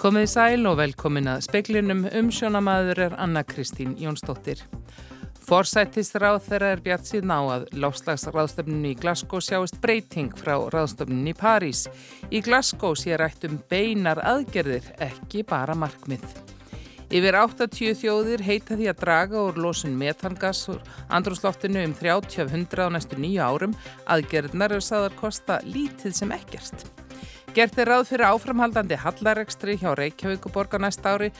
Komið sæl og velkomin að speklinum umsjónamaður er Anna Kristín Jónsdóttir. Forsættisráð þeirra er bjart síðan á að láslagsráðstöfninu í Glasgow sjáist breyting frá ráðstöfninu í París. Í Glasgow sé rætt um beinar aðgerðir, ekki bara markmið. Yfir 80 þjóðir heita því að draga úr losun metangas úr andrúsloftinu um 30-100 á næstu nýju árum. Aðgerðnar eru saðar kosta lítið sem ekkert. Gert er ráð fyrir áframhaldandi hallarekstri hjá Reykjavíkuborga næsta ári.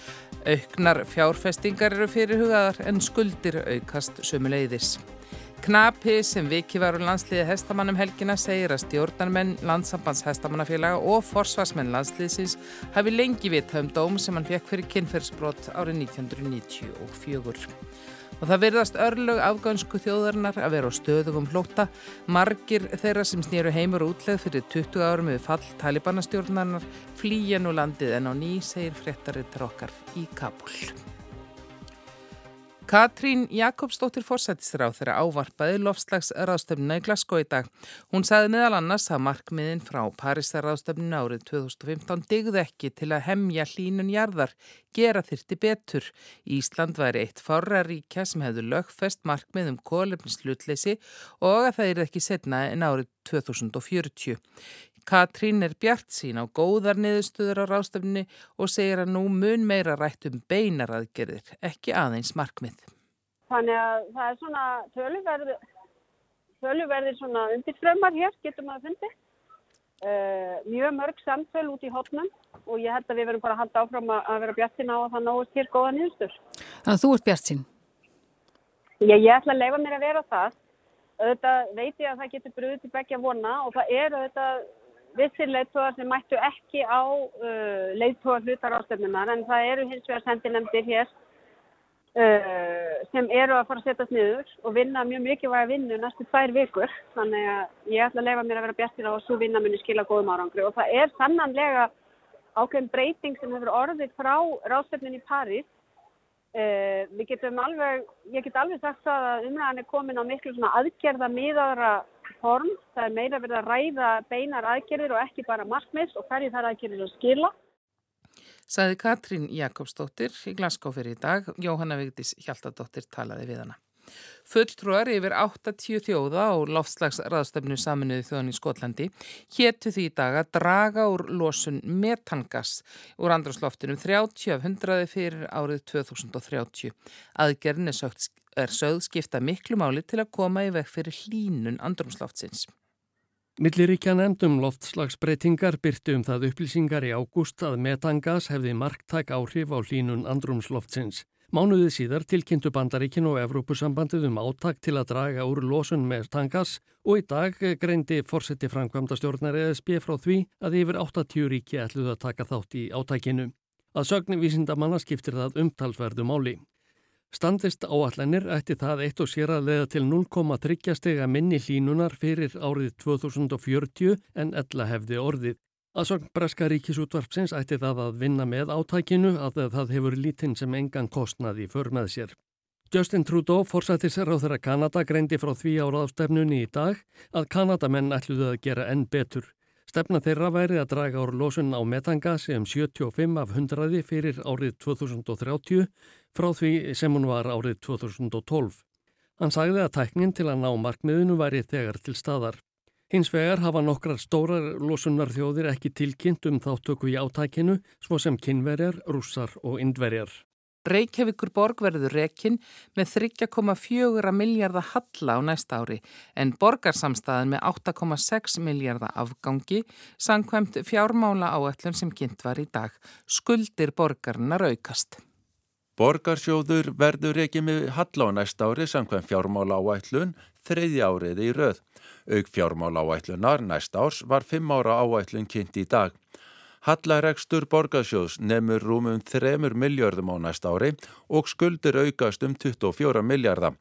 Auknar fjárfestingar eru fyrirhugaðar en skuldir aukast sömuleiðis. Knapi sem viki var úr landsliði hestamannum helgina segir að stjórnarmenn, landsambands hestamannafélaga og forsvarsmenn landsliðsins hafi lengi vitað um dóm sem hann fekk fyrir kynferðsbrott árið 1994. Og það verðast örlög afgönsku þjóðarinnar að vera á stöðugum flótta. Margir þeirra sem snýru heimur útleð fyrir 20 árum við fall talibanastjórnarinnar flýja nú landið en á ný segir fréttarittar okkar í Kabul. Katrín Jakobsdóttir fórsættisráð þeirra ávarpaði lofslagsráðstöfnuna í Glasgow í dag. Hún sagði meðal annars að markmiðin frá Parísarráðstöfnuna árið 2015 digði ekki til að hemja hlínun jarðar, gera þyrti betur. Ísland væri eitt forra ríkja sem hefðu lögfest markmið um kólefnislutleisi og að það er ekki setna en árið 2040. Katrín er bjart sín á góðar niðurstöður á rástefni og segir að nú mun meira rætt um beinaraðgerðir, ekki aðeins markmið. Þannig að það er svona töluverðir, töluverðir svona undirströmmar hér, getur maður að fundi. Uh, mjög mörg samtöl út í hotnum og ég held að við verum bara að halda áfram að vera bjart sín á að það náist hér góða niðurstöður. Þannig að þú ert bjart sín? Já, ég ætla að leifa mér að vera það. Auðvitað veit ég að það getur brúið til begja vona og það er auðvitað vissir leittóðar sem mættu ekki á uh, leittóðar hlutar ástöfnunar en það eru hins vegar sendinemdir hér uh, sem eru að fara að setjast niður og vinna mjög mikilvæg vinnu næstu tvær vikur. Þannig að ég ætla að lefa mér að vera bjastir á að svo vinna muni skila góðum árangri. Og það er sannanlega ákveðin breyting sem hefur orðið frá ráðstöfnin í París. Uh, við getum alveg, ég get alveg sagt það að umræðan er komin á miklu svona aðgerða miðaðra form. Það er meira verið að ræða beinar aðgerðir og ekki bara markmiðs og hverju þar aðgerðir að skila. Saði Katrín Jakobsdóttir í Glasgow fyrir í dag. Jóhanna Vigdís Hjaltadóttir talaði við hana. Fulltrúar yfir 80 þjóða og loftslagsraðstöfnu saminuði þjóðan í Skotlandi héttu því í dag að draga úr losun metangas úr andrúsloftinu 30 af 100 fyrir árið 2030. Aðgerðin er sögt er sögð skipta miklu máli til að koma í veg fyrir hlínun andrumsloftsins. Milliríkja nefndum loftslagsbreytingar byrti um það upplýsingar í ágúst að metangas hefði marktæk áhrif á hlínun andrumsloftsins. Mánuðið síðar tilkynntu bandaríkin og Evrópusambandið um áttak til að draga úr losun metangas og í dag greindi fórseti framkvæmda stjórnar ESB frá því að yfir 80 ríki ætluð að taka þátt í áttakinu. Að sögni vísindamanna skiptir það umtalsverðu máli. Standist áallanir ætti það eitt og sér að leiða til 0,3 stega minni hlínunar fyrir árið 2040 en ella hefði orðið. Aðsokn Breska ríkisútvarpsins ætti það að vinna með átækinu að það hefur lítinn sem engan kostnaði för með sér. Justin Trudeau, forsættisar á þeirra Kanada, greindi frá því áraðstefnunni í dag að Kanadamenn ætluði að gera enn betur. Stefna þeirra væri að draga úr losun á metangasi um 75 af 100 fyrir árið 2030 frá því sem hún var árið 2012. Hann sagði að tæknin til að ná markmiðinu væri þegar til staðar. Hins vegar hafa nokkrar stórar losunar þjóðir ekki tilkynnt um þáttöku í átækinu svo sem kynverjar, rússar og indverjar. Reykjavíkur borg verður rekinn með 3,4 miljardar halla á næsta ári en borgarsamstæðan með 8,6 miljardar afgangi sangkvæmt fjármála áætlun sem kynnt var í dag. Skuldir borgarnar aukast. Borgarsjóður verður rekinn með halla á næsta ári sangkvæmt fjármála áætlun þriði árið í rauð. Auk fjármála áætlunar næsta árs var 5 ára áætlun kynnt í dag. Hallaregstur borgarsjóðs nefnur rúmum 3 miljardum á næst ári og skuldir aukast um 24 miljardar.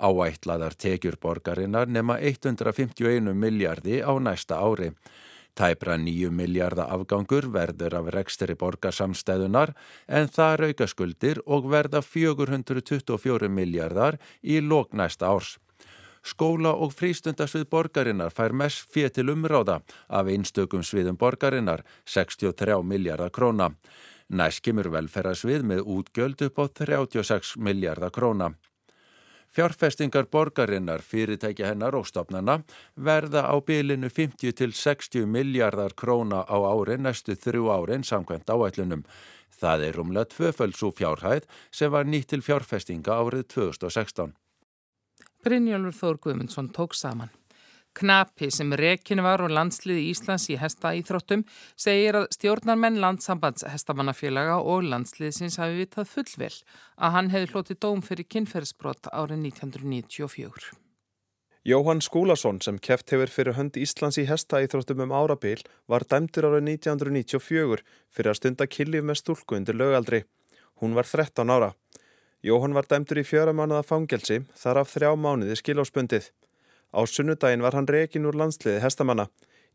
Áætlaðar tekjur borgarinnar nefna 151 miljardi á næsta ári. Tæpra 9 miljardar afgangur verður af reksteri borgarsamstæðunar en það auka skuldir og verða 424 miljardar í lók næsta árs. Skóla og frístundasvið borgarinnar fær mest fér til umráða af einstökum sviðum borgarinnar, 63 miljardar króna. Næst kemur velferðasvið með útgjöld upp á 36 miljardar króna. Fjárfestingar borgarinnar, fyrirtækja hennar og stopnana verða á bylinu 50 til 60 miljardar króna á ári næstu þrjú árin samkvæmt áætlunum. Það er umlega tvöföldsú fjárhæð sem var nýtt til fjárfestinga árið 2016. Brynjólfur Þór Guðmundsson tók saman. Knapi sem rekinu var og landsliði Íslands í hesta íþróttum segir að stjórnarmenn landsambands hestamannafélaga og landsliðsins hafi vitað fullvel að hann hefði hlotið dóm fyrir kynferðsbrott árið 1994. Jóhann Skúlason sem keft hefur fyrir hönd Íslands í hesta íþróttum um árabil var dæmtur árið 1994 fyrir að stunda killið með stúlku undir lögaldri. Hún var 13 ára. Jóhann var dæmtur í fjöra mánuða fangelsi þar af þrjá mánuði skilóspundið. Á sunnudaginn var hann rekin úr landsliði hestamanna.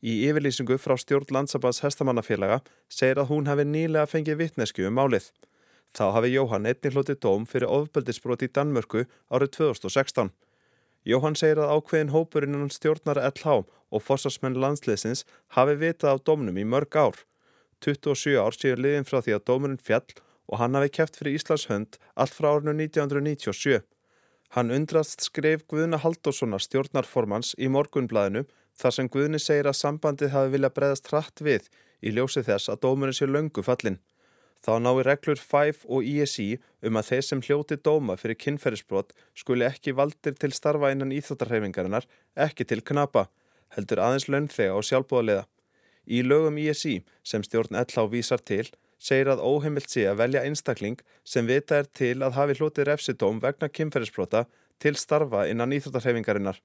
Í yfirlýsingu frá stjórn landsabans hestamannafélaga segir að hún hafi nýlega fengið vittnesku um málið. Þá hafi Jóhann einnig hlutið dóm fyrir ofbeldisbrot í Danmörku árið 2016. Jóhann segir að ákveðin hópurinn innan stjórnar LH og fossasmenn landsliðsins hafi vitað á dómnum í mörg ár. 27 ár séu liðin frá því að dómurinn fjall og hann hafi kæft fyrir Íslands hönd allt frá árinu 1997. Hann undrast skref Guðna Haldóssonar stjórnarformans í morgunblæðinu þar sem Guðni segir að sambandið hafi viljað breyðast hratt við í ljósi þess að dómurinn sé löngu fallin. Þá nái reglur 5 og ISI um að þeir sem hljóti dóma fyrir kynferðisbrot skuli ekki valdir til starfa innan íþjóttarhefingarinnar, ekki til knapa, heldur aðeins launþega og sjálfbúðaliða. Í lögum ISI sem stjórn LH vísar til segir að óheimilt sé að velja einstakling sem vita er til að hafi hlutið refsidóm vegna kynferðisbrota til starfa innan íþróttarhefingarinnar.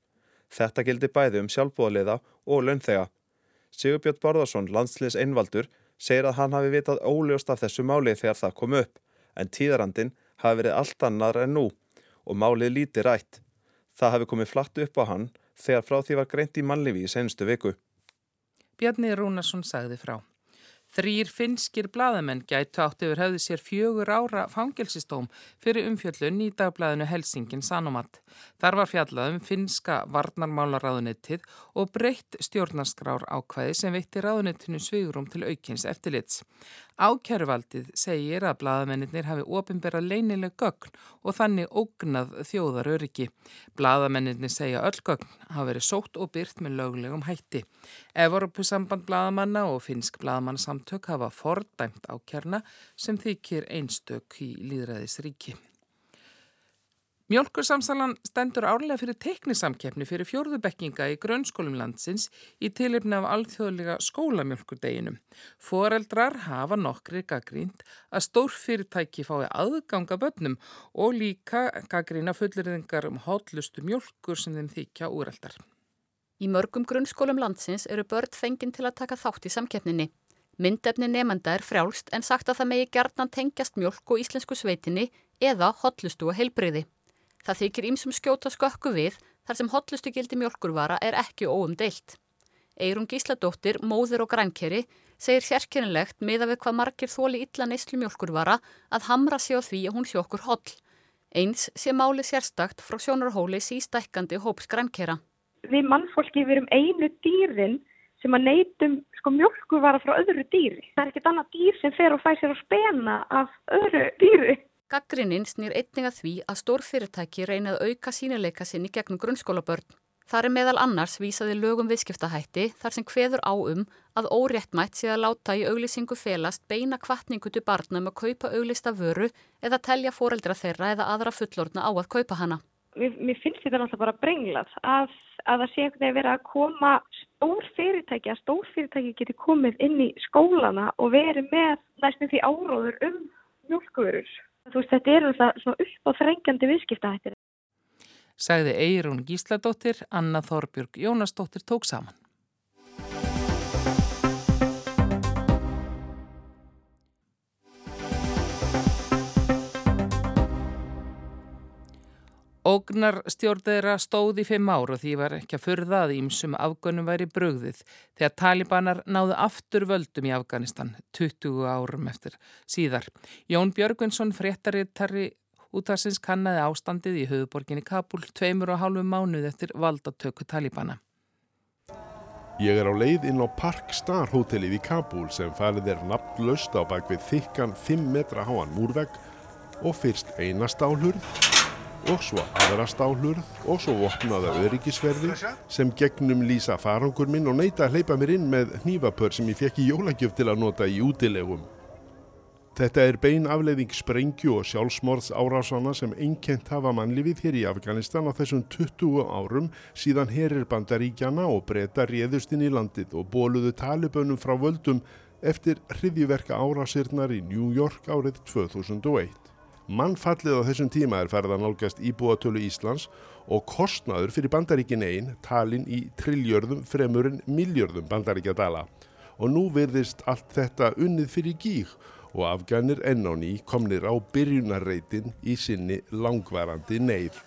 Þetta gildi bæði um sjálfbúðaliða og launþega. Sigurbjörn Barðarsson, landsliðs einvaldur, segir að hann hafi vitað óljóst af þessu máli þegar það kom upp, en tíðarandin hafi verið allt annar en nú og málið líti rætt. Það hafi komið flatt upp á hann þegar frá því var greint í mannlifi í senstu viku. Bjarni Rúnarsson sagði frá. Þrýr finskir bladamenn gætu átt yfir höfði sér fjögur ára fangelsistóm fyrir umfjöllun í dagblæðinu Helsingin Sanomat. Þar var fjallað um finska varnarmálaráðunettið og breytt stjórnarskrár ákvæði sem veitti ráðunettinu svigurum til aukins eftirlits. Ákjæruvaldið segir að bladamennir hafi ofinberað leynileg gögn og þannig ógnað þjóðaröryggi. Bladamennir segja öll gögn hafa verið sótt og byrt með löglegum hætti. Evropasamband bladamanna og finsk bladamannasamtök hafa fordæmt ákjærna sem þykir einstök í líðræðisríki. Mjölkursamsalan stendur árlega fyrir teknisamkeppni fyrir fjórðubekkinga í grunnskólum landsins í tilipni af alþjóðlega skólamjölkurdeginum. Foreldrar hafa nokkri gaggrínt að stórfyrirtæki fái aðganga bönnum og líka gaggrína fulluriðingar um hotlustu mjölkur sem þeim þykja úreldar. Í mörgum grunnskólum landsins eru börn fenginn til að taka þátt í samkeppninni. Myndefni nefnda er frjálst en sagt að það megi gerðnan tengjast mjölk og íslensku sveitinni eða hotlustu og heilbriði. Það þykir ímsum skjóta skökku við þar sem hotlustu gildi mjölkurvara er ekki óum deilt. Eirun Gísladóttir, móður og grænkeri, segir sérkennilegt miða við hvað margir þóli illa neyslu mjölkurvara að hamra sig á því að hún sjókur holl. Eins sé máli sérstakt frá sjónarhóli sístækkandi hóps grænkera. Við mannfólki verum einu dýrin sem að neytum sko, mjölkurvara frá öðru dýri. Það er ekkert annað dýr sem fer og fær sér að spena af öðru dýri. Gaggrinninn snýr einning að því að stórfyrirtæki reynið að auka sínileika sinni gegnum grunnskólabörn. Það er meðal annars vísaði lögum viðskiptahætti þar sem hveður á um að óréttmætt sé að láta í auglýsingu felast beina kvartningu til barna um að kaupa auglista vöru eða telja foreldra þeirra eða aðra fullorna á að kaupa hana. Mér, mér finnst þetta náttúrulega bara brenglað að, að það sé eitthvað að vera að koma stór fyrirtæki að stór fyrirtæki geti komið inn í skólana og verið með næstum því áróður um mjölkvörur. Þú veist, þetta er alltaf svona upp á þrengjandi viðskiptahættir. Sagði Eirún Gísladóttir, Anna Þorbjörg Jónasdóttir tók saman. Ógnar stjórnþeirra stóð í fimm ár og því var ekki að furða að ímsum afgönum væri brögðið þegar talibanar náðu aftur völdum í Afganistan 20 árum eftir síðar. Jón Björgvinsson, fréttarittari útarsins kannaði ástandið í höfuborginni Kabul tveimur og hálfu mánuð eftir valdatöku talibana. Ég er á leið inn á Park Star hótelið í Kabul sem farið er nafnlaust á bakvið þykkan 5 metra háan múrvegg og fyrst eina stálhurð og svo aðra stálhurð og svo opnaða öryggisverði sem gegnum lýsa farangur minn og neyta að hleypa mér inn með hnífapör sem ég fekk í jólagjöf til að nota í útilegum. Þetta er bein afleiðing sprengju og sjálfsmorðs árásana sem einkent hafa mannlifið hér í Afganistan á þessum 20 árum síðan herir bandaríkjana og breyta réðust inn í landið og bóluðu talibönum frá völdum eftir hriðjiverka árásirnar í New York árið 2001. Mannfallið á þessum tíma er ferðan álgast íbúatölu Íslands og kostnaður fyrir bandaríkin einn talin í trilljörðum fremurinn miljörðum bandaríkjadala og nú verðist allt þetta unnið fyrir gíg og afganir enn á ný komnir á byrjunarreitin í sinni langvarandi neyð.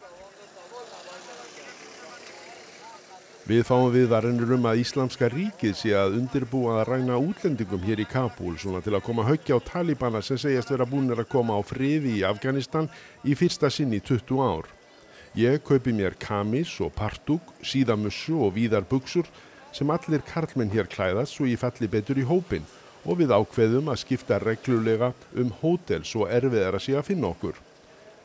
Við fáum við varennur um að Íslamska ríkið sé að undirbúa að ræna útlendingum hér í Kabul svona til að koma höggja á talibana sem segjast vera búinir að koma á friði í Afganistan í fyrsta sinn í 20 ár. Ég kaupi mér kamis og partúk, síðamussu og víðar buksur sem allir karlmenn hér klæðast svo ég falli betur í hópin og við ákveðum að skipta reglulega um hótel svo erfið er að sé að finna okkur.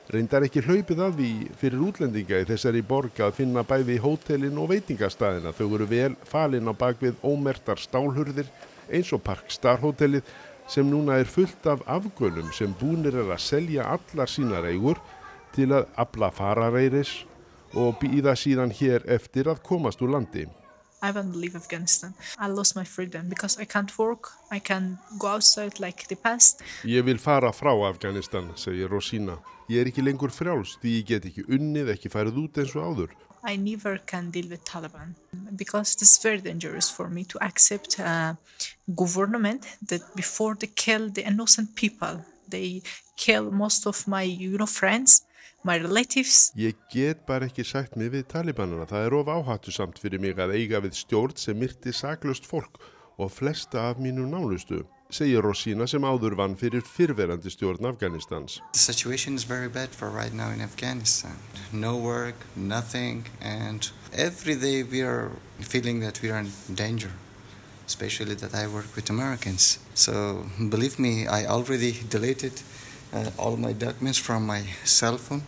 Reyndar ekki hlaupið að því fyrir útlendinga í þessari borg að finna bæði hótelin og veitingastæðina. Þau eru vel falin á bakvið ómertar stálhurðir eins og Park Star hótelið sem núna er fullt af afgönum sem búinir er að selja allar sínar eigur til að abla farareiris og býða síðan hér eftir að komast úr landi. I want to leave Afghanistan. I lost my freedom because I can't work. I can go outside like the past. Ég vil fara frá Afghanistan, segir Rosina. Ég er ekki lengur frjáls því ég get ekki unnið, ekki færið út eins og áður. I never can deal with Taliban because it is very dangerous for me to accept a government that before they kill the innocent people, they kill most of my you know friends my relatives. Ég get bara ekki sagt mig við talibanana. Það er of áhattu samt fyrir mig að eiga við stjórn sem myrti saklust fólk og flesta af mínu nálustu, segir Rosina sem áður vann fyrir fyrverandi stjórn Afganistans. The situation is very bad for right now in Afghanistan. No work, nothing and every day we are feeling that we are in danger. Especially that I work with Americans. So believe me, I already deleted Uh.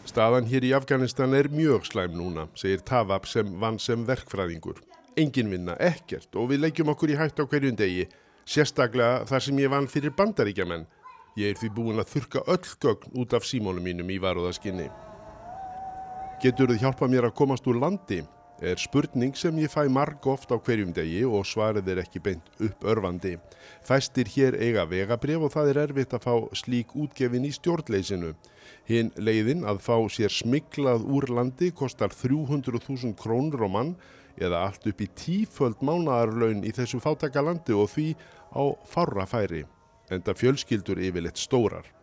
Staðan hér í Afganistan er mjög slæm núna, segir Tavab sem vann sem verkfræðingur. Engin vinna, ekkert og við leggjum okkur í hætt á hverjum degi, sérstaklega þar sem ég vann fyrir bandaríkjaman. Ég er því búin að þurka öll gögn út af símónum mínum í varuðaskinni. Getur þið hjálpa mér að komast úr landi? Er spurning sem ég fæ marg oft á hverjum degi og svarið er ekki beint upp örfandi. Fæstir hér eiga vegabref og það er erfitt að fá slík útgefin í stjórnleysinu. Hinn leiðin að fá sér smiklað úr landi kostar 300.000 krónur á mann eða allt upp í tíföld mánadarlaun í þessu fátaka landi og því á farra færi, enda fjölskyldur yfirleitt stórar.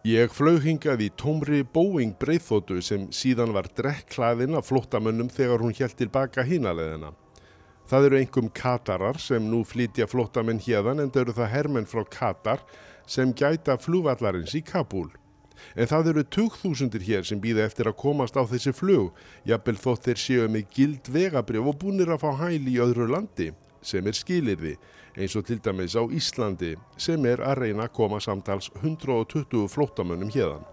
Ég flög hingað í tómri Boeing breyðþótu sem síðan var drekklaðinn af flottamönnum þegar hún helt tilbaka hínaleðina. Það eru einhverjum Katarar sem nú flytja flottamenn hérðan en það eru það hermenn frá Katar sem gæta flúvallarins í Kabul. En það eru 2000 hér sem býða eftir að komast á þessi flug, jafnvel þótt þeir séu með gild vegabrif og búinir að fá hæli í öðru landi, sem er skilirði eins og til dæmis á Íslandi sem er að reyna að koma samtals 120 flótamönnum hérðan.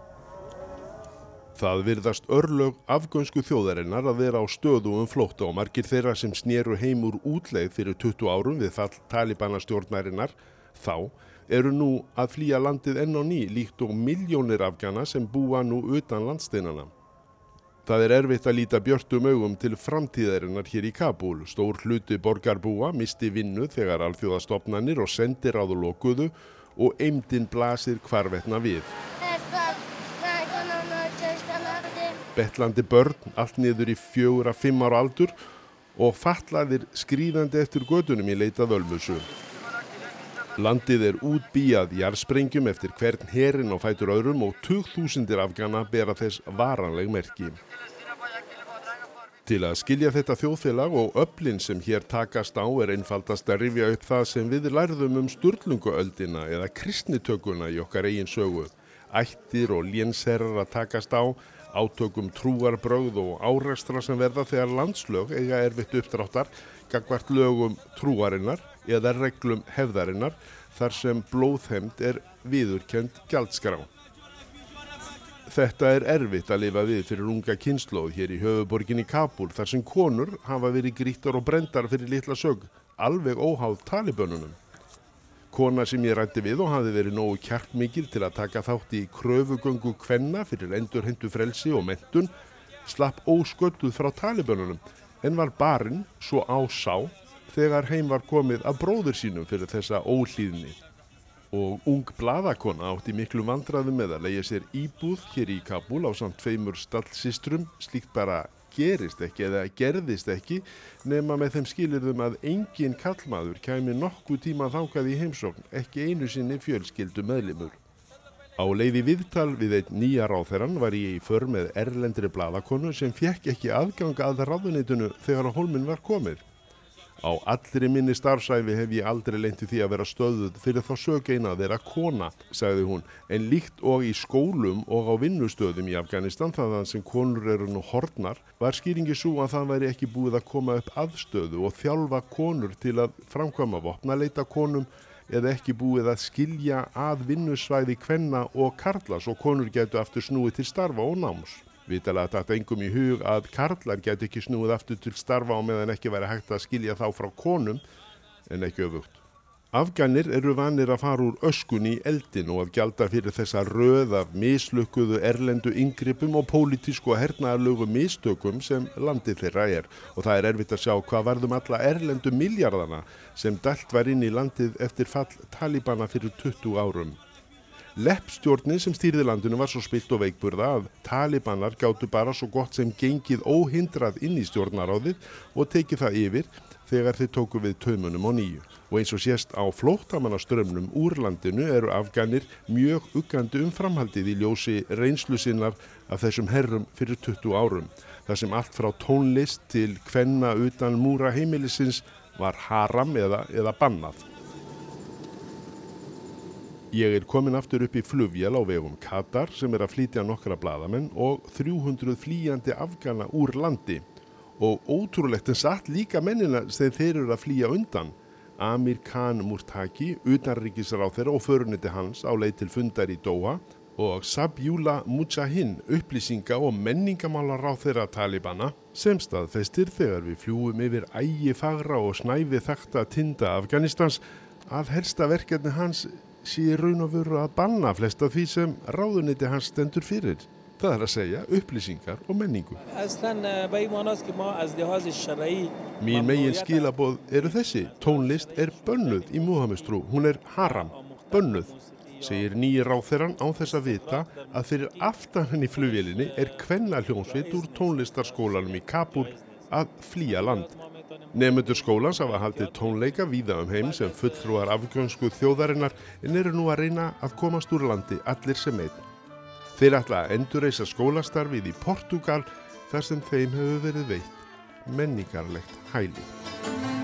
Það virðast örlög afgönsku þjóðarinnar að vera á stöðu um flótta og margir þeirra sem snýru heim úr útleið fyrir 20 árum við fall talibanastjórnarinnar þá eru nú að flýja landið enn og ný líkt og miljónir afgana sem búa nú utan landsteinana. Það er erfitt að líta björtum augum til framtíðarinnar hér í Kabul. Stór hluti borgarbúa misti vinnu þegar alþjóðastofnanir og sendir áður lokuðu og eimdinn blasir hvarvetna við. Bettlandi börn, allt niður í fjögur að fimm ára aldur og fatlaðir skrýðandi eftir gödunum í leitað ölmusu. Landið er útbíjað jarðsprengjum eftir hvern herin á fætur öðrum og 2000 afgana bera þess varanleg merki. Til að skilja þetta þjóðfélag og öflin sem hér takast á er einfaldast að rifja upp það sem við lærðum um sturlunguöldina eða kristnitökuna í okkar eigin sögu. Ættir og lénsherrar að takast á, Átökum trúarbröð og árekstra sem verða þegar landslög eiga erfitt uppdráttar gagvart lögum trúarinnar eða reglum hefðarinnar þar sem blóðhemd er viðurkend gjaldskrá. Þetta er erfitt að lifa við fyrir unga kynnslóð hér í höfuborginni Kabul þar sem konur hafa verið grítar og brendar fyrir litla sög, alveg óháð talibönunum. Kona sem ég rætti við og hafi verið nógu kjartmikil til að taka þátt í kröfugöngu kvenna fyrir endur hendu frelsi og mentun slapp óskölduð frá talibönunum en var barinn svo á sá þegar heim var komið að bróður sínum fyrir þessa óhlýðni. Og ung bladakona átti miklu vandraði með að leia sér íbúð hér í Kabul á samt feimur stallsistrum, slíkt bara gerist ekki eða gerðist ekki nema með þeim skilirðum að engin kallmaður kæmi nokkuð tíma þákað í heimsókn, ekki einu sinni fjölskyldu meðlimur. Á leiði viðtal við einn nýja ráþeran var ég í för með erlendri bladakonu sem fjekk ekki aðganga að ráðunitinu þegar holminn var komið. Á allri minni starfsæfi hef ég aldrei leintið því að vera stöðuð fyrir þá sög eina að vera kona, sagði hún, en líkt og í skólum og á vinnustöðum í Afganistan þaðan sem konur eru nú hortnar, var skýringi svo að það væri ekki búið að koma upp aðstöðu og þjálfa konur til að framkvæma vopna leita konum eða ekki búið að skilja að vinnusvæði kvenna og karlas og konur getur aftur snúið til starfa og náms. Vitalega þetta engum í hug að karlar get ekki snúið aftur til starfa á meðan ekki væri hægt að skilja þá frá konum en ekki öfugt. Afganir eru vanir að fara úr öskun í eldin og að gjalda fyrir þessa röð af mislukkuðu erlendu yngripum og pólitísku og hernaðarlögu mistökum sem landið þeirra er og það er erfitt að sjá hvað varðum alla erlendu miljardana sem dælt var inn í landið eftir fall Talibana fyrir 20 árum. Leppstjórnin sem stýrði landinu var svo spilt og veikburða að talibanar gáttu bara svo gott sem gengið óhindrað inn í stjórnaráðið og tekið það yfir þegar þeir tóku við taumunum á nýju. Og eins og sést á flóttamannaströmmnum úr landinu eru afganir mjög uggandi um framhaldið í ljósi reynslu sinnar af þessum herrum fyrir 20 árum. Það sem allt frá tónlist til kvenna utan múra heimilisins var haram eða, eða bannað. Ég er komin aftur upp í flugvél á vegum Katar sem er að flytja nokkra bladamenn og 300 flýjandi afgana úr landi og ótrúlegt en satt líka mennina sem þeir eru að flýja undan. Amir Khan Murtaki, utanríkisráð þeirra og föruniti hans á leið til fundar í Doha og Sabiula Mujahin, upplýsinga og menningamála ráð þeirra Talibana sem staðfestir þegar við fljúum yfir ægi fagra og snæfi þakta tinda Afganistans að helsta verkefni hans sé raun og veru að banna flest af því sem ráðuniti hans stendur fyrir. Það er að segja upplýsingar og menningu. Mín megin skilaboð eru þessi. Tónlist er bönnuð í Muhammestrú. Hún er haram, bönnuð, segir nýjir ráþeran á þess að vita að fyrir aftan henni flugvélinni er kvenna hljómsveit úr tónlistarskólanum í Kabul að flýja land. Nefnendur skólans hafa haldið tónleika víða um heim sem fulltrúar afgjönsku þjóðarinnar en eru nú að reyna að komast úr landi allir sem einn. Þeir ætla að endurreisa skólastarfið í Portugal þar sem þeim hefur verið veitt menningarlegt hæli.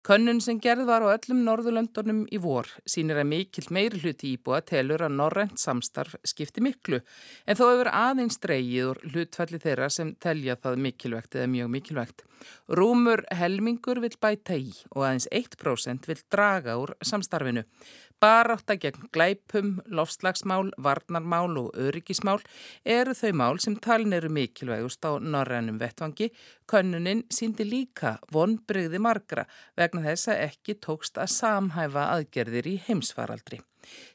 Könnun sem gerð var á öllum Norðurlöndunum í vor sínir að mikill meiri hluti íbúa telur að norrænt samstarf skipti miklu en þó hefur aðeins dreyið úr hlutfalli þeirra sem telja það mikilvægt eða mjög mikilvægt. Rúmur helmingur vil bæta í og aðeins 1% vil draga úr samstarfinu. Barátta gegn glæpum, lofslagsmál, varnarmál og öryggismál eru þau mál sem talin eru mikilvægust á norrænum vettvangi. Könnunin síndi líka vonbreyði margra vegna þess að ekki tókst að samhæfa aðgerðir í heimsfaraldri.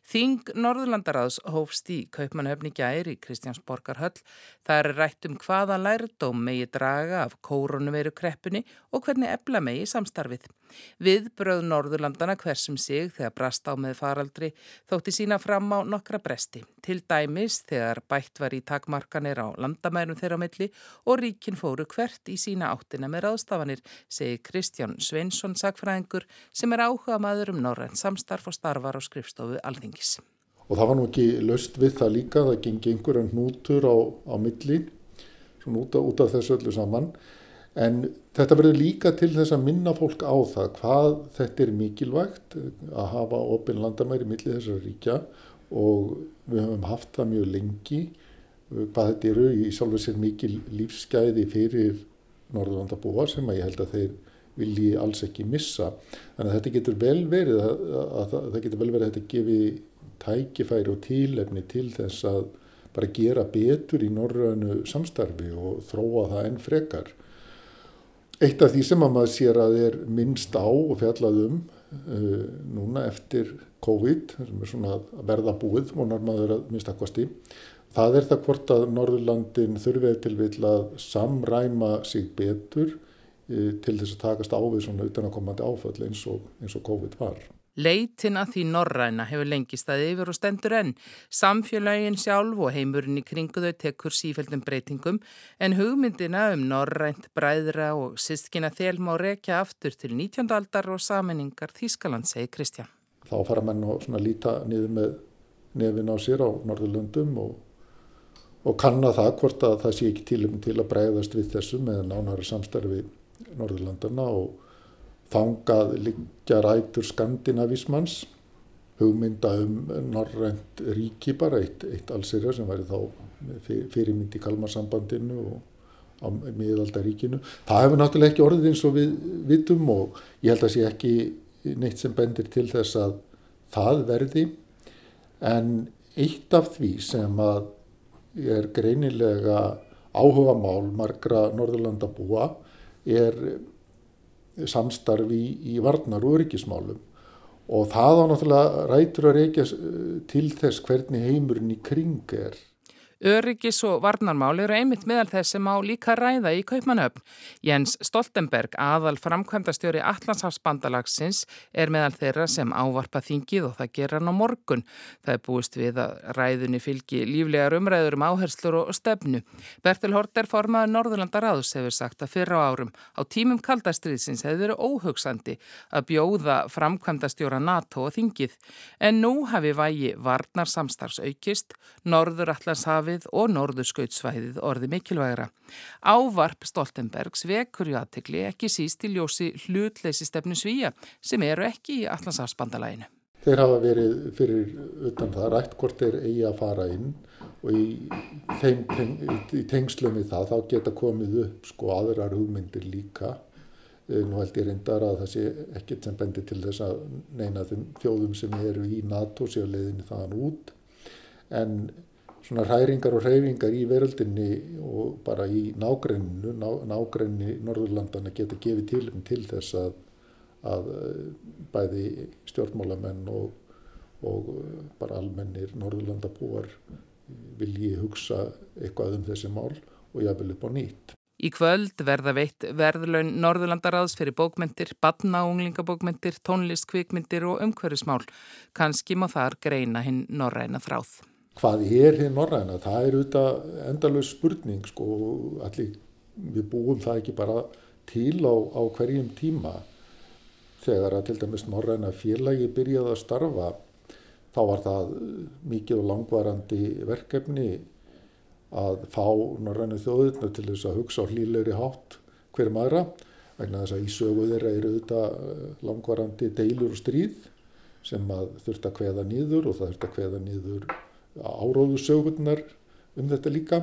Þing Norðurlandaráðs hófst í Kaupmannhöfni gæri Kristjánsborgarhöll. Það er rætt um hvaða lærdóm megi draga af kórunveru kreppunni og hvernig ebla megi samstarfið. Við bröð Norðurlandana hversum sig þegar brast á með faraldri þótti sína fram á nokkra bresti. Til dæmis þegar bætt var í takmarkanir á landamærum þeirra milli og ríkin fóru hvert í sína áttina með ráðstafanir, segir Kristján Sveinsson sagfræðingur sem er áhuga maður um norrænt samstarf og starfar á skrifstofu alþingis. Og það var nú ekki löst við það líka, það gengi einhverjan hnútur á, á milli, svona út út af þessu öllu saman. En þetta verður líka til þess að minna fólk á það hvað þetta er mikilvægt að hafa opinn landamæri millir þessar ríkja og við höfum haft það mjög lengi hvað þetta eru í sjálfur sér mikil lífsgæði fyrir Norðurlandabúa sem að ég held að þeir vilji alls ekki missa. Þannig að þetta getur vel verið að, að, að, getur vel verið að þetta gefi tækifæri og tílefni til þess að bara gera betur í norrönu samstarfi og þróa það enn frekar. Eitt af því sem að maður sér að er minnst á og fjallað um uh, núna eftir COVID, sem er svona að verða búið, vonar maður að minnst akkvasti, það er það hvort að Norðurlandin þurfið til vil að samræma sig betur til þess að takast á við svona utanakomandi áföll eins og, eins og COVID var. Leitin að því norræna hefur lengi staðið yfir og stendur enn. Samfélagin sjálf og heimurinn í kringu þau tekur sífældum breytingum en hugmyndina um norrænt bræðra og sískina þel má rekja aftur til 19. aldar og saminningar Þískaland, segi Kristján. Þá fara menn að líta niður með nefin á sér á Norðurlöndum og, og kanna það hvort að það sé ekki til, til að bræðast við þessu með nánara samstarfi Norðurlandana og Þangað liggja rætur skandinavísmanns, hugmynda um norrænt ríki bara, eitt, eitt allsirja sem væri þá fyrirmynd í Kalmarsambandinu og miðaldaríkinu. Það hefur náttúrulega ekki orðið eins og við vitum og ég held að sé ekki neitt sem bendir til þess að það verði. En eitt af því sem að er greinilega áhuga mál margra Norðurlandabúa er samstarfi í, í varnar og öryggismálum og það á náttúrulega rætur að reykja til þess hvernig heimurinn í kring er. Öryggis og varnarmál eru einmitt meðal þess sem á líka ræða í Kaupmannöfn. Jens Stoltenberg, aðal framkvæmdastjóri Allandsafsbandalagsins, er meðal þeirra sem ávarpa þingið og það gera hann á morgun. Það er búist við að ræðunni fylgi líflegar umræður um áherslur og stefnu. Bertil Horter, formaður Norðurlandaráðs, hefur sagt að fyrra á árum á tímum kaldastriðsins hefur verið óhugsandi að bjóða framkvæmdastjóra NATO og þingið. En nú hafi vægi varnarsamstarfs aukist, Norður Allandshafið Miðjarðarhafið og Norðurskautsvæðið orði mikilvægra. Ávarp Stoltenbergs vekur í aðtekli ekki síst í ljósi hlutleysi stefnu svíja sem eru ekki í Allandsafsbandalæginu. Þeir hafa verið fyrir utan það rætt hvort þeir eigi að fara inn og í, teng, í tengslum við það þá geta komið upp sko aðrar hugmyndir líka. Eh, nú held ég reyndar að það sé ekkert sem bendir til þess að neina þeim þjóðum sem eru í NATO séu leiðinni þaðan út en svona hræringar og hreyfingar í veröldinni og bara í nágrenninu, ná, nágrenni Norðurlandana geta gefið til, til þess að, að eh, bæði stjórnmálamenn og, og eh, bara almennir Norðurlandabúar vilji hugsa eitthvað um þessi mál og jáfnvel upp á nýtt. Í kvöld verða veitt verðlaun Norðurlandaráðs fyrir bókmyndir, badna og unglingabókmyndir, tónlist, kvikmyndir og umhverfismál. Kanski má þar greina hinn norræna þráð hvað er hér norræna, það er auðvitað endalus spurning sko, allir við búum það ekki bara til á, á hverjum tíma. Þegar að til dæmis norræna félagi byrjaði að starfa þá var það mikið og langvarandi verkefni að fá norrænu þjóðurnu til þess að hugsa á hlýleiri hátt hverjum aðra vegna þess að í sögu þeirra eru auðvitað langvarandi deilur og stríð sem að þurft að hveða nýður og það þurft að hveða nýður áróðusögurnar um þetta líka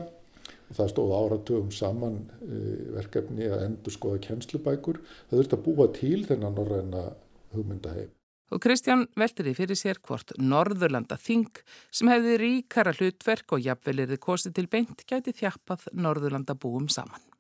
og það stóð áratugum saman e, verkefni að endur skoða kjenslubækur. Það þurft að búa til þennan norræna hugmyndaheim. Og Kristján velti því fyrir sér hvort Norðurlanda Þing sem hefði ríkara hlutverk og jafnvelirði kostið til beint gæti þjappað Norðurlanda búum saman.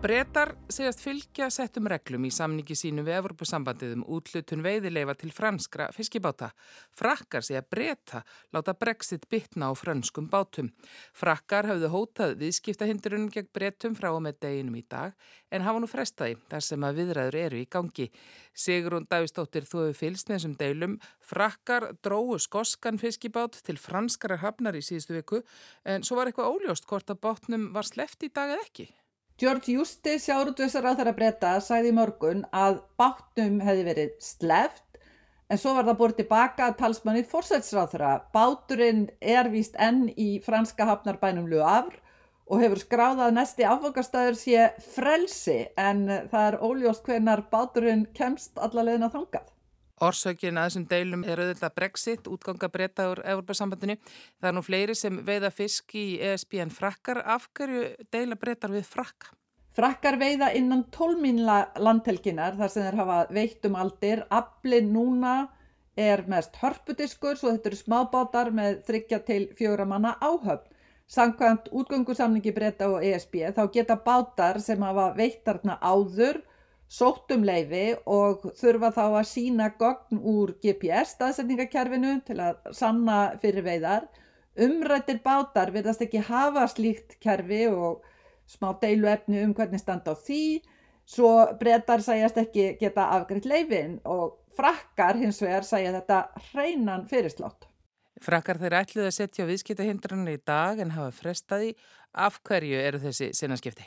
Bretar segjast fylgja settum reglum í samningi sínu við Evropasambandið um útlutun veiðileifa til franskra fiskibáta. Frakkar segja breta láta brexit bitna á franskum bátum. Frakkar hafðu hótað viðskiptahindurinn gegn bretum frá og með deginum í dag en hafa nú frestaði þar sem að viðræður eru í gangi. Sigrun Davistóttir þú hefur fylst með þessum deilum. Frakkar dróðu skoskan fiskibát til franskara hafnar í síðustu viku en svo var eitthvað óljóst hvort að bátnum var sleft í dag eða ekki. George Eustace, sjárútvisar á þeirra breyta, sagði í morgun að bátnum hefði verið sleft en svo var það búið tilbaka að talsmanni fórsætsráð þeirra. Báturinn er víst enn í franska hafnarbænum Luavr og hefur skráðað næsti áfangastæður sé frelsi en það er óljóst hvenar báturinn kemst allalegna þangað. Orsökin að þessum deilum er auðvitað Brexit, útganga breyta úr Európa-sambandinu. Það er nú fleiri sem veiða fisk í ESB en frakkar. Af hverju deila breytar við frakka? Frakkar veiða innan tólmínla landhelginar þar sem þeir hafa veitt um aldir. Aflinn núna er mest hörpudiskur svo þetta eru smábátar með þryggja til fjóra manna áhöfn. Sankvæmt útgöngusamningi breyta og ESB þá geta bátar sem hafa veittarna áður sótt um leifi og þurfa þá að sína gogn úr GPS staðsetningakerfinu til að sanna fyrir veiðar. Umrættir bátar verðast ekki hafa slíkt kerfi og smá deilu efni um hvernig standa á því, svo breytar sæjast ekki geta afgriðt leifin og frakkar hins vegar sæja þetta hreinan fyrirslátt. Frakkar þeir ætluði að setja viðskiptahindranir í dag en hafa frestaði. Af hverju eru þessi sinnaskipti?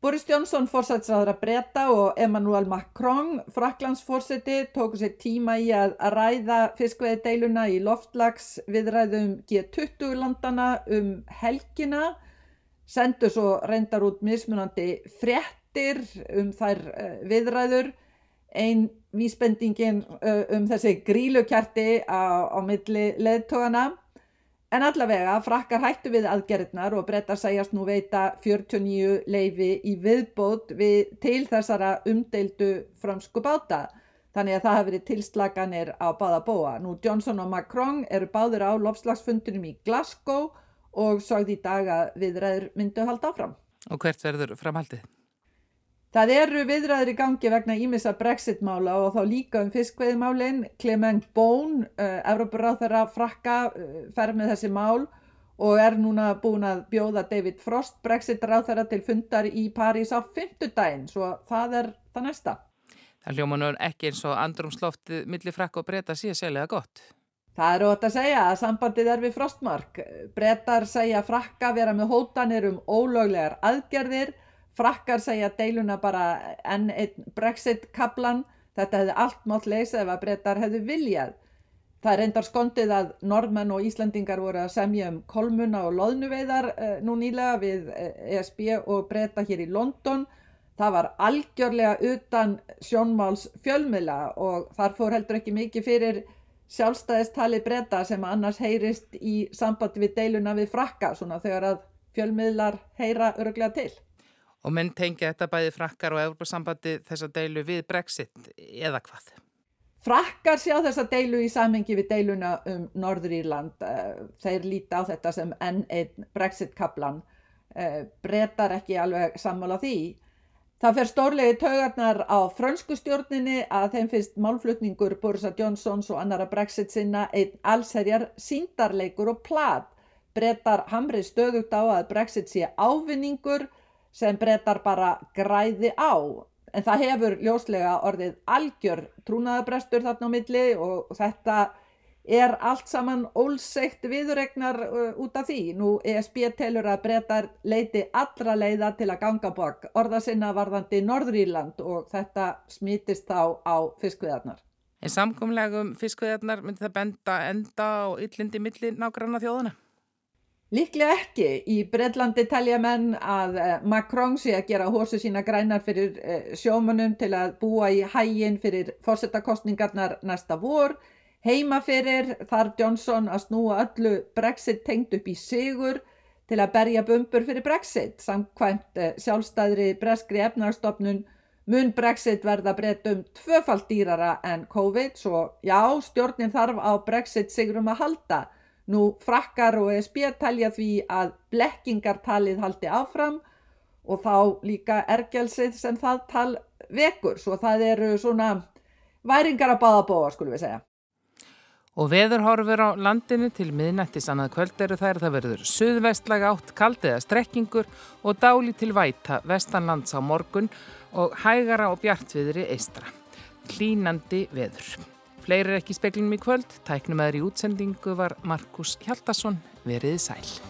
Boris Johnson fórsætsraður að breyta og Emmanuel Macron, Fraklands fórseti, tóku sér tíma í að ræða fiskveið deiluna í loftlags viðræðum G20 landana um helgina, sendu svo reyndar út mismunandi frettir um þær uh, viðræður, einn vísbendingin uh, um þessi grílukerti á, á milli leðtógana En allavega frakkar hættu við aðgerðnar og brettar segjast nú veita 49 leifi í viðbót við, til þessara umdeildu fransku báta. Þannig að það hafi verið tilslaganir á báða bóa. Nú Johnson og Macron eru báður á lofslagsfundunum í Glasgow og sagði í dag að viðræður myndu halda áfram. Og hvert verður framhaldið? Það eru viðræður í gangi vegna ímissa brexit-mála og þá líka um fiskveiðmálinn. Clement Bone, uh, Evrópuráþara frakka, uh, fer með þessi mál og er núna búin að bjóða David Frost, brexit-ráþara, til fundar í París á fymtudaginn, svo það er það næsta. Það hljómanur ekki eins og andrumsloftið millir frakka og breyta síðan sérlega gott. Það er ótt að segja að sambandið er við Frostmark. Brettar segja frakka vera með hótanir um ólöglegar aðgerðir Frakkar segja deiluna bara enn einn Brexit-kaplan. Þetta hefði allt mátt leysa ef að breytar hefðu viljað. Það er reyndar skondið að normenn og Íslandingar voru að semja um kolmuna og loðnuveiðar eh, nú nýlega við ESB eh, e og breyta hér í London. Það var algjörlega utan sjónmáls fjölmila og þar fór heldur ekki mikið fyrir sjálfstæðistali breyta sem annars heyrist í sambandi við deiluna við frakka svona þegar að fjölmiðlar heyra öruglega til. Og menn tengja þetta bæði frakkar og Európa-sambandi þessa deilu við Brexit eða hvað? Frakkar sjá þessa deilu í samhengi við deiluna um Norður Írland. Eh, þeir líta á þetta sem enn einn Brexit-kaplan. Eh, Bretar ekki alveg sammála því. Það fer stórlegi taugarnar á frönsku stjórninni að þeim finnst málflutningur Borisa Johnsons og annara Brexit sinna einn allserjar síndarleikur og plat. Bretar hamrið stöðugt á að Brexit sé ávinningur sem breytar bara græði á en það hefur ljóslega orðið algjör trúnaðabrestur þarna á milli og þetta er allt saman ólseitt viðregnar uh, út af því. Nú ESB telur að breytar leiti allra leiða til að ganga bak orða sinna varðandi Norðuríland og þetta smítist þá á fiskviðarnar. En samkomlegum fiskviðarnar myndi það benda enda á yllindi milli nágranna þjóðana? Líklega ekki. Í Breitlandi telja menn að eh, Macron sé að gera hósu sína grænar fyrir eh, sjómanum til að búa í hægin fyrir fórsetakostningarnar næsta vor. Heima fyrir þarf Johnson að snúa öllu Brexit tengt upp í sigur til að berja bumbur fyrir Brexit. Samkvæmt eh, sjálfstæðri breskri efnarstofnun mun Brexit verða breytum tvöfald dýrara en COVID. Svo já, stjórnin þarf á Brexit sigurum að halda. Nú frakkar og ESB talja því að blekkingartalið haldi áfram og þá líka ergjelsið sem það tal vekur. Svo það eru svona væringar að báða bóa skulum við segja. Og veðurhorfur á landinu til miðnættis annað kvöld eru þær það verður suðvestlaga átt kaldiða strekkingur og dáli til væta vestanlands á morgun og hægara og bjartviðri eistra. Klínandi veður. Fleiri er ekki speklinum í kvöld, tæknum aðri útsendingu var Markus Hjaldarsson, veriði sæl.